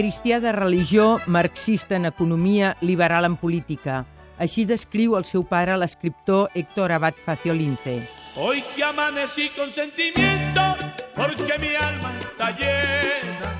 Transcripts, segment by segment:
Cristià de religió, marxista en economia, liberal en política. Així descriu el seu pare l'escriptor Héctor Abad Faciolince. Hoy que amanecí con sentimiento, porque mi alma está llena.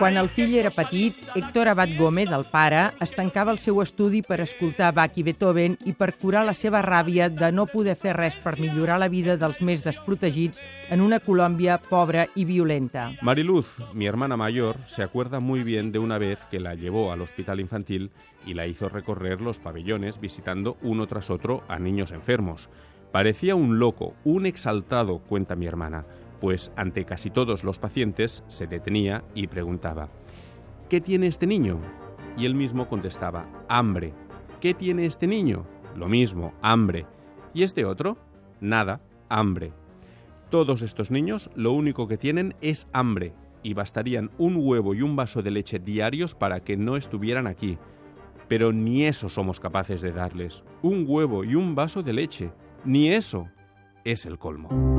Quan el fill era petit, Héctor Abad Gómez, el pare, es tancava al seu estudi per escoltar Bach i Beethoven i per curar la seva ràbia de no poder fer res per millorar la vida dels més desprotegits en una Colòmbia pobra y violenta. Mariluz, mi hermana mayor, se acuerda muy bien de una vez que la llevó al hospital infantil y la hizo recorrer los pabellones visitando uno tras otro a niños enfermos. Parecía un loco, un exaltado, cuenta mi hermana pues ante casi todos los pacientes se detenía y preguntaba, ¿qué tiene este niño? Y él mismo contestaba, hambre. ¿Qué tiene este niño? Lo mismo, hambre. ¿Y este otro? Nada, hambre. Todos estos niños lo único que tienen es hambre, y bastarían un huevo y un vaso de leche diarios para que no estuvieran aquí. Pero ni eso somos capaces de darles. Un huevo y un vaso de leche. Ni eso es el colmo.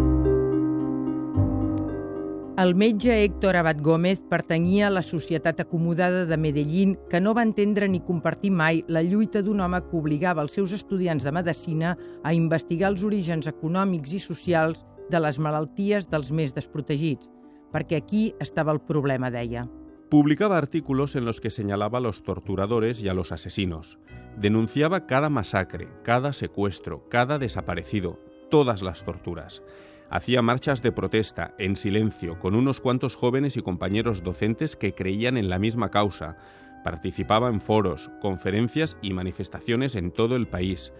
El metge Héctor Abad Gómez pertanyia a la societat acomodada de Medellín que no va entendre ni compartir mai la lluita d'un home que obligava els seus estudiants de medicina a investigar els orígens econòmics i socials de les malalties dels més desprotegits, perquè aquí estava el problema, deia. Publicaba artículos en los que señalaba a los torturadores y a los asesinos. Denunciaba cada masacre, cada secuestro, cada desaparecido, todas las torturas. Hacía marchas de protesta, en silencio, con unos cuantos jóvenes y compañeros docentes que creían en la misma causa. Participaba en foros, conferencias y manifestaciones en todo el país.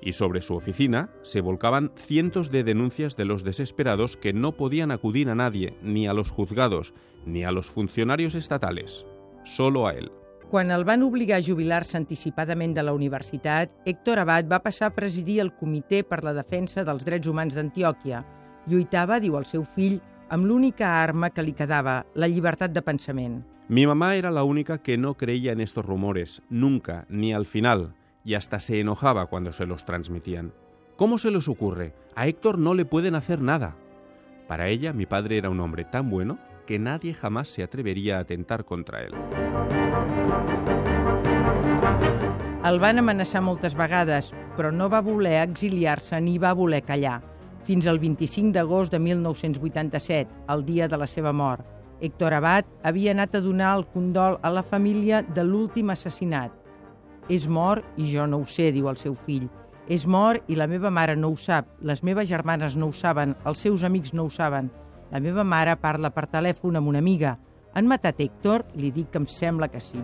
Y sobre su oficina se volcaban cientos de denuncias de los desesperados que no podían acudir a nadie, ni a los juzgados, ni a los funcionarios estatales, solo a él. Quan el van a jubilar-se anticipadament la universitat, Héctor Abad va passar a presidir el Comitè per la Defensa dels Drets Humans d'Antioquia, Lluitava, diu el seu fill, amb l'única arma que li quedava, la llibertat de pensament. Mi mamá era la única que no creía en estos rumores, nunca, ni al final, y hasta se enojaba cuando se los transmitían. ¿Cómo se les ocurre? A Héctor no le pueden hacer nada. Para ella, mi padre era un hombre tan bueno que nadie jamás se atrevería a atentar contra él. El van amenaçar moltes vegades, però no va voler exiliar-se ni va voler callar fins al 25 d'agost de 1987, el dia de la seva mort. Héctor Abad havia anat a donar el condol a la família de l'últim assassinat. És mort i jo no ho sé, diu el seu fill. És mort i la meva mare no ho sap, les meves germanes no ho saben, els seus amics no ho saben. La meva mare parla per telèfon amb una amiga. Han matat Héctor? Li dic que em sembla que sí.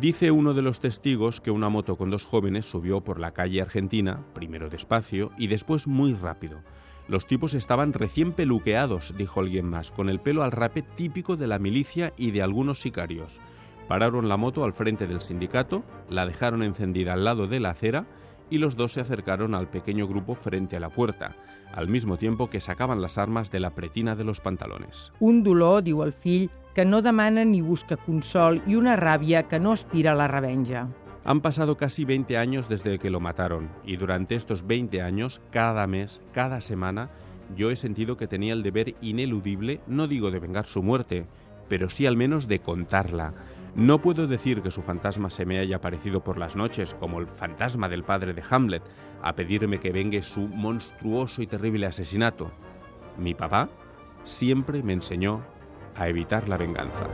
Dice uno de los testigos que una moto con dos jóvenes subió por la calle argentina, primero despacio y después muy rápido. Los tipos estaban recién peluqueados, dijo alguien más, con el pelo al rape típico de la milicia y de algunos sicarios. Pararon la moto al frente del sindicato, la dejaron encendida al lado de la acera y los dos se acercaron al pequeño grupo frente a la puerta, al mismo tiempo que sacaban las armas de la pretina de los pantalones. Un dolor, diu el fill, que no demana ni busca consol y una rabia que no aspira a la revenja. Han pasado casi 20 años desde que lo mataron y durante estos 20 años, cada mes, cada semana, yo he sentido que tenía el deber ineludible, no digo de vengar su muerte, pero sí al menos de contarla. No puedo decir que su fantasma se me haya aparecido por las noches, como el fantasma del padre de Hamlet, a pedirme que vengue su monstruoso y terrible asesinato. Mi papá siempre me enseñó a evitar la venganza.